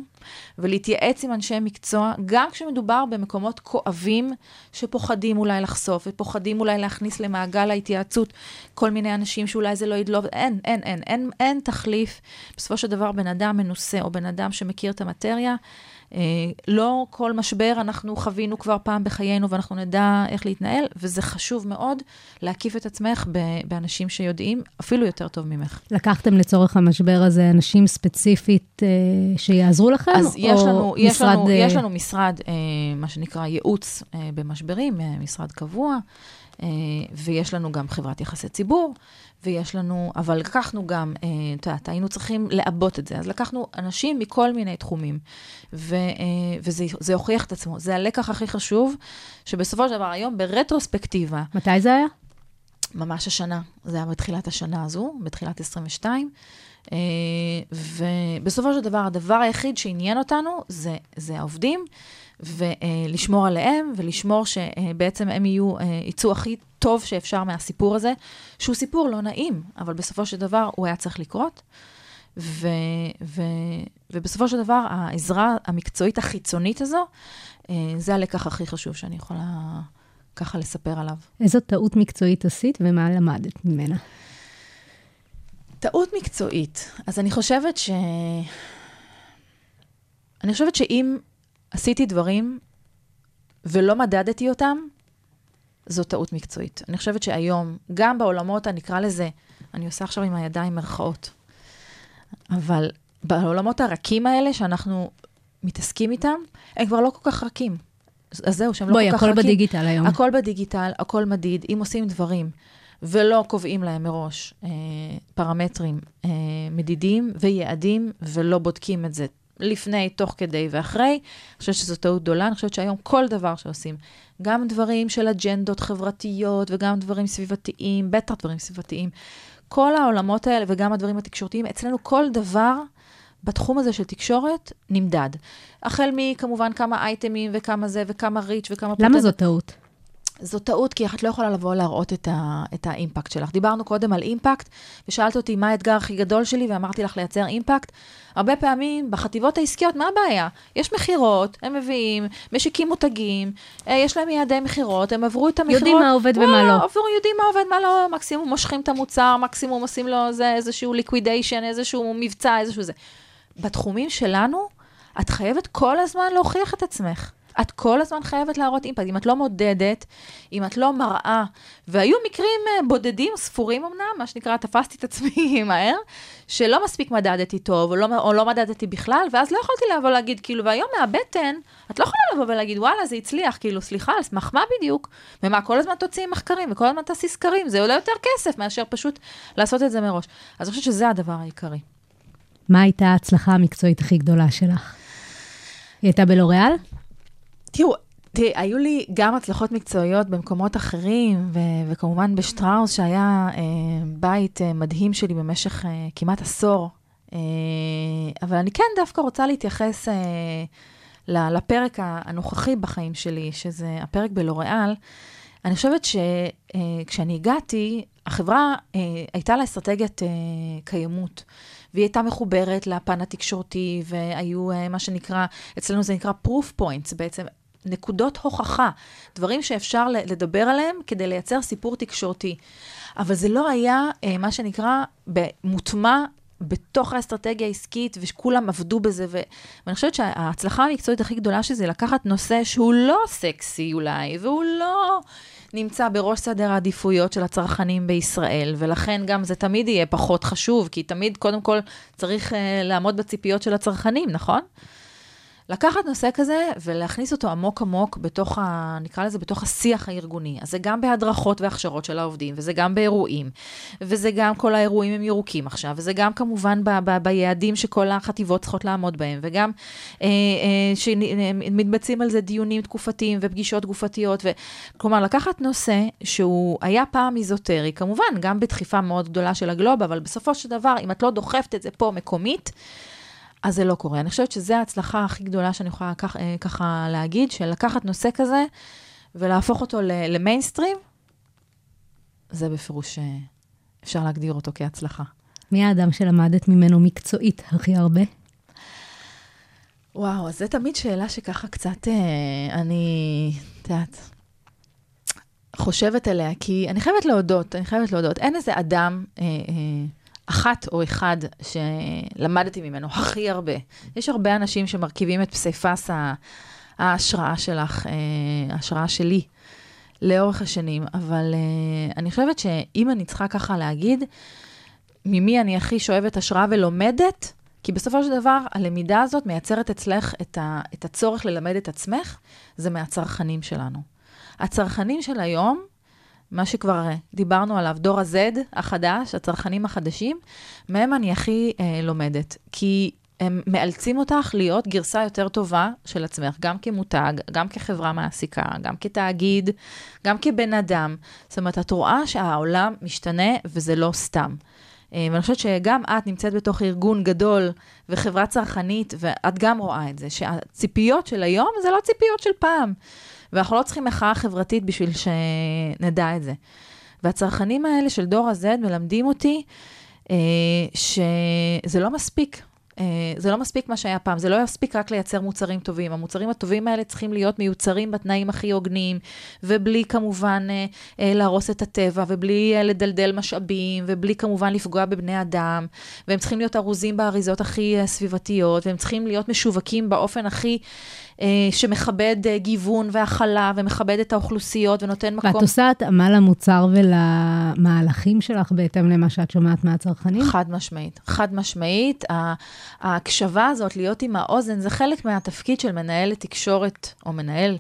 ולהתייעץ עם אנשי מקצוע, גם כשמדובר במקומות כואבים, שפוחדים אולי לחשוף, ופוחדים אולי להכניס למעגל ההתייעצות כל מיני אנשים שאולי זה לא ידלוב, אין, אין, אין, אין, אין תחליף. בסופו של דבר, בן אדם מנוסה, או בן אדם שמכיר את המטריה, אה, לא כל משבר אנחנו חווינו כבר פעם בחיינו ואנחנו נדע איך להתנהל, וזה חשוב מאוד להקיף את עצמך באנשים שיודעים אפילו יותר טוב ממך. לקחתם לצורך המשבר הזה אנשים ספציפית אה, שיעזרו לכם? אז יש לנו, יש משרד... לנו, אה, יש לנו משרד, אה, מה שנקרא ייעוץ אה, במשברים, אה, משרד קבוע, אה, ויש לנו גם חברת יחסי ציבור, ויש לנו, אבל לקחנו גם, אה, את יודעת, היינו צריכים לעבות את זה, אז לקחנו אנשים מכל מיני תחומים, ו, אה, וזה זה הוכיח את עצמו. זה הלקח הכי חשוב, שבסופו של דבר היום, ברטרוספקטיבה, מתי זה היה? ממש השנה, זה היה בתחילת השנה הזו, בתחילת 22. אה, ובסופו של דבר, הדבר היחיד שעניין אותנו זה, זה העובדים, ולשמור עליהם, ולשמור שבעצם הם יהיו, אה, יצאו הכי טוב שאפשר מהסיפור הזה, שהוא סיפור לא נעים, אבל בסופו של דבר הוא היה צריך לקרות. ו, ו, ובסופו של דבר, העזרה המקצועית החיצונית הזו, אה, זה הלקח הכי חשוב שאני יכולה ככה לספר עליו. איזו טעות מקצועית עשית ומה למדת ממנה? טעות מקצועית. אז אני חושבת ש... אני חושבת שאם עשיתי דברים ולא מדדתי אותם, זו טעות מקצועית. אני חושבת שהיום, גם בעולמות, אני אקרא לזה, אני עושה עכשיו עם הידיים מרכאות, אבל בעולמות הרכים האלה, שאנחנו מתעסקים איתם, הם כבר לא כל כך רכים. אז זהו, שהם לא בואי, כל כך הכל רכים. בדיגיטל היום. הכל בדיגיטל, הכל מדיד. אם עושים דברים ולא קובעים להם מראש אה, פרמטרים אה, מדידים ויעדים, ולא בודקים את זה לפני, תוך כדי ואחרי, אני חושבת שזו טעות גדולה. אני חושבת שהיום כל דבר שעושים, גם דברים של אג'נדות חברתיות וגם דברים סביבתיים, בטח דברים סביבתיים, כל העולמות האלה וגם הדברים התקשורתיים, אצלנו כל דבר בתחום הזה של תקשורת נמדד. החל מכמובן כמה אייטמים וכמה זה וכמה reach וכמה... למה פוטנט- זו טעות? זו טעות, כי את לא יכולה לבוא להראות את, ה, את ה impact שלך. דיברנו קודם על impact, ושאלת אותי מה האתגר הכי גדול שלי, ואמרתי לך לייצר impact. הרבה פעמים בחטיבות העסקיות, מה הבעיה? יש מכירות, הם מביאים, משיקים מותגים, אה, יש להם יעדי מכירות, הם עברו את המכירות. יודעים מה עובד ומה לא. עברו, יודעים מה עובד, מה לא, מקסימום מושכים את המוצר, מקסימום עושים לו זה, איזשהו liquidation, איזשהו מבצע, איזשהו זה. בתחומים שלנו, את חייבת כל הזמן להוכיח את עצמך. את כל הזמן חייבת להראות אימפקט. אם את לא מודדת, אם את לא מראה, והיו מקרים אה, בודדים, ספורים אמנם, מה שנקרא, תפסתי את עצמי מהר, שלא מספיק מדדתי טוב, או לא, או לא מדדתי בכלל, ואז לא יכולתי לבוא להגיד, כאילו, והיום מהבטן, את לא יכולה לבוא ולהגיד, וואלה, זה הצליח, כאילו, סליחה, על סמך מה בדיוק? ומה, כל הזמן תוציאי מחקרים, וכל הזמן תעשי סקרים, זה עולה יותר כסף מאשר פשוט לעשות את זה מראש. אז אני חושבת שזה הדבר העיקרי. מה הייתה ההצלחה המקצועית הכי גדולה שלך? היא הייתה בלוריאל? תראו, תראי, היו לי גם הצלחות מקצועיות במקומות אחרים, ו- וכמובן בשטראוס, שהיה אה, בית אה, מדהים שלי במשך אה, כמעט עשור. אה, אבל אני כן דווקא רוצה להתייחס אה, לפרק הנוכחי בחיים שלי, שזה הפרק בלוריאל. אני חושבת שכשאני הגעתי, החברה אה, הייתה לה אסטרטגיית אה, קיימות, והיא הייתה מחוברת לפן התקשורתי, והיו אה, מה שנקרא, אצלנו זה נקרא proof points, בעצם נקודות הוכחה, דברים שאפשר לדבר עליהם כדי לייצר סיפור תקשורתי. אבל זה לא היה אה, מה שנקרא מוטמע בתוך האסטרטגיה העסקית, וכולם עבדו בזה, ו... ואני חושבת שההצלחה המקצועית הכי גדולה של זה לקחת נושא שהוא לא סקסי אולי, והוא לא נמצא בראש סדר העדיפויות של הצרכנים בישראל, ולכן גם זה תמיד יהיה פחות חשוב, כי תמיד קודם כל צריך uh, לעמוד בציפיות של הצרכנים, נכון? לקחת נושא כזה ולהכניס אותו עמוק עמוק בתוך, ה, נקרא לזה, בתוך השיח הארגוני. אז זה גם בהדרכות והכשרות של העובדים, וזה גם באירועים, וזה גם כל האירועים הם ירוקים עכשיו, וזה גם כמובן ב, ב, ביעדים שכל החטיבות צריכות לעמוד בהם, וגם אה, אה, שמתבצעים על זה דיונים תקופתיים ופגישות גופתיות. ו... כלומר, לקחת נושא שהוא היה פעם איזוטרי, כמובן, גם בדחיפה מאוד גדולה של הגלוב, אבל בסופו של דבר, אם את לא דוחפת את זה פה מקומית, אז זה לא קורה. אני חושבת שזו ההצלחה הכי גדולה שאני יכולה כך, אה, ככה להגיד, של לקחת נושא כזה ולהפוך אותו למיינסטרים, זה בפירוש אה, אפשר להגדיר אותו כהצלחה. מי האדם שלמדת ממנו מקצועית הכי הרבה? וואו, אז זו תמיד שאלה שככה קצת, אה, אני, את יודעת, חושבת עליה, כי אני חייבת להודות, אני חייבת להודות, אין איזה אדם, אה, אה, אחת או אחד שלמדתי ממנו הכי הרבה. יש הרבה אנשים שמרכיבים את פסיפס ההשראה שלך, אה, ההשראה שלי, לאורך השנים, אבל אה, אני חושבת שאם אני צריכה ככה להגיד, ממי אני הכי שואבת השראה ולומדת, כי בסופו של דבר, הלמידה הזאת מייצרת אצלך את, ה, את הצורך ללמד את עצמך, זה מהצרכנים שלנו. הצרכנים של היום, מה שכבר אה, דיברנו עליו, דור ה-Z החדש, הצרכנים החדשים, מהם אני הכי אה, לומדת. כי הם מאלצים אותך להיות גרסה יותר טובה של עצמך, גם כמותג, גם כחברה מעסיקה, גם כתאגיד, גם כבן אדם. זאת אומרת, את רואה שהעולם משתנה וזה לא סתם. אה, ואני חושבת שגם את נמצאת בתוך ארגון גדול וחברה צרכנית, ואת גם רואה את זה, שהציפיות של היום זה לא ציפיות של פעם. ואנחנו לא צריכים מחאה חברתית בשביל שנדע את זה. והצרכנים האלה של דור ה-Z מלמדים אותי אה, שזה לא מספיק. אה, זה לא מספיק מה שהיה פעם, זה לא יספיק רק לייצר מוצרים טובים. המוצרים הטובים האלה צריכים להיות מיוצרים בתנאים הכי הוגנים, ובלי כמובן אה, אה, להרוס את הטבע, ובלי לדלדל משאבים, ובלי כמובן לפגוע בבני אדם, והם צריכים להיות ארוזים באריזות הכי סביבתיות, והם צריכים להיות משווקים באופן הכי... אה, שמכבד אה, גיוון והכלה, ומכבד את האוכלוסיות, ונותן מקום... ואת עושה התאמה למוצר ולמהלכים שלך בהתאם למה שאת שומעת מהצרכנים? חד משמעית, חד משמעית. ההקשבה הזאת, להיות עם האוזן, זה חלק מהתפקיד של מנהלת תקשורת, או מנהל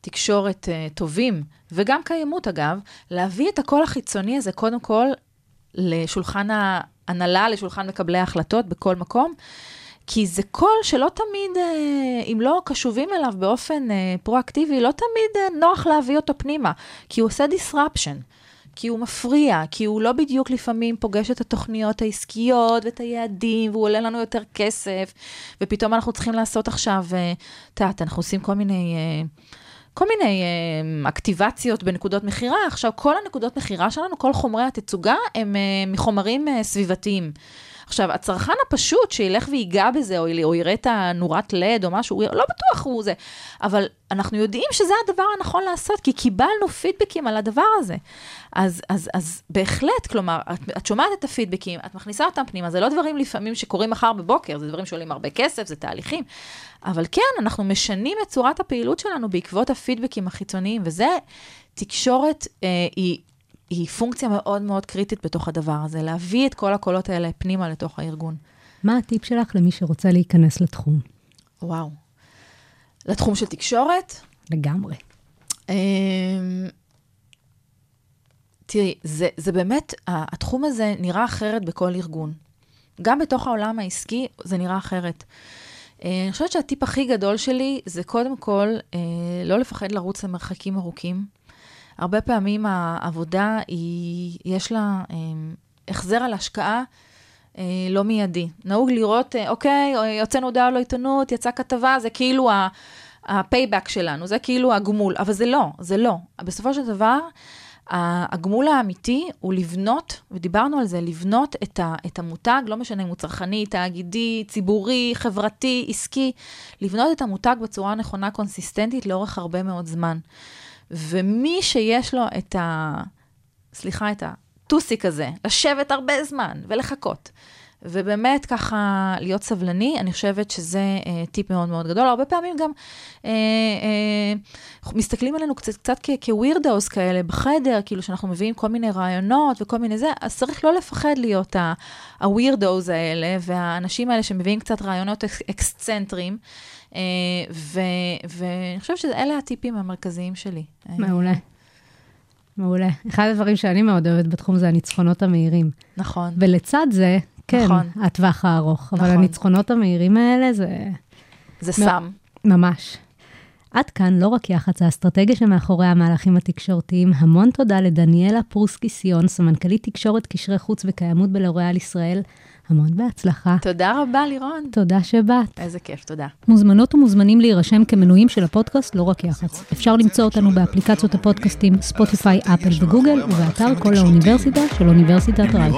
תקשורת uh, טובים, וגם קיימות אגב, להביא את הקול החיצוני הזה קודם כל לשולחן ההנהלה, לשולחן מקבלי ההחלטות בכל מקום. כי זה קול שלא תמיד, אה, אם לא קשובים אליו באופן אה, פרואקטיבי, לא תמיד אה, נוח להביא אותו פנימה, כי הוא עושה disruption. כי הוא מפריע, כי הוא לא בדיוק לפעמים פוגש את התוכניות העסקיות ואת היעדים, והוא עולה לנו יותר כסף, ופתאום אנחנו צריכים לעשות עכשיו, את יודעת, אנחנו עושים כל מיני... כל מיני אקטיבציות בנקודות מכירה. עכשיו, כל הנקודות מכירה שלנו, כל חומרי התצוגה, הם מחומרים סביבתיים. עכשיו, הצרכן הפשוט שילך ויגע בזה, או, או יראה את הנורת לד או משהו, לא בטוח הוא זה. אבל אנחנו יודעים שזה הדבר הנכון לעשות, כי קיבלנו פידבקים על הדבר הזה. אז, אז, אז בהחלט, כלומר, את, את שומעת את הפידבקים, את מכניסה אותם פנימה, זה לא דברים לפעמים שקורים מחר בבוקר, זה דברים שעולים הרבה כסף, זה תהליכים. אבל כן, אנחנו משנים את צורת הפעילות שלנו בעקבות הפידבקים החיצוניים, וזה, תקשורת אה, היא... היא פונקציה מאוד מאוד קריטית בתוך הדבר הזה, להביא את כל הקולות האלה פנימה לתוך הארגון. מה הטיפ שלך למי שרוצה להיכנס לתחום? וואו. לתחום של תקשורת, לגמרי. אמ, תראי, זה, זה באמת, התחום הזה נראה אחרת בכל ארגון. גם בתוך העולם העסקי זה נראה אחרת. אה, אני חושבת שהטיפ הכי גדול שלי זה קודם כל אה, לא לפחד לרוץ למרחקים ארוכים. הרבה פעמים העבודה, היא, יש לה אה, החזר על השקעה אה, לא מיידי. נהוג לראות, אה, אוקיי, הוצאנו הודעה לעיתונות, יצאה כתבה, זה כאילו ה payback שלנו, זה כאילו הגמול, אבל זה לא, זה לא. בסופו של דבר, הגמול האמיתי הוא לבנות, ודיברנו על זה, לבנות את, ה, את המותג, לא משנה אם הוא צרכני, תאגידי, ציבורי, חברתי, עסקי, לבנות את המותג בצורה נכונה, קונסיסטנטית, לאורך הרבה מאוד זמן. ומי שיש לו את ה... סליחה, את הטוסיק הזה, לשבת הרבה זמן ולחכות, ובאמת ככה להיות סבלני, אני חושבת שזה אה, טיפ מאוד מאוד גדול. הרבה פעמים גם אה, אה, מסתכלים עלינו קצת, קצת כווירדאוס כאלה בחדר, כאילו שאנחנו מביאים כל מיני רעיונות וכל מיני זה, אז צריך לא לפחד להיות ה weirdos האלה, והאנשים האלה שמביאים קצת רעיונות אקס, אקסצנטריים. אה, ואני חושבת שאלה הטיפים המרכזיים שלי. מעולה. מעולה. אחד הדברים שאני מאוד אוהבת בתחום זה הניצחונות המהירים. נכון. ולצד זה, כן, נכון. הטווח הארוך. אבל נכון. הניצחונות המהירים האלה זה זה סם. ממש. עד כאן לא רק יח"צ, האסטרטגיה שמאחורי המהלכים התקשורתיים. המון תודה לדניאלה פרוסקי-סיון, סמנכ"לית תקשורת, קשרי חוץ וקיימות בלוריאל ישראל. המון בהצלחה. תודה רבה, לירון. תודה שבאת. איזה כיף, תודה. מוזמנות ומוזמנים להירשם כמנויים של הפודקאסט לא רק יח"צ. אפשר למצוא אותנו באפליקציות הפודקאסטים ספוטיפיי, אפל וגוגל, ובאתר כל האוניברסיטה של אוניברסיטת עם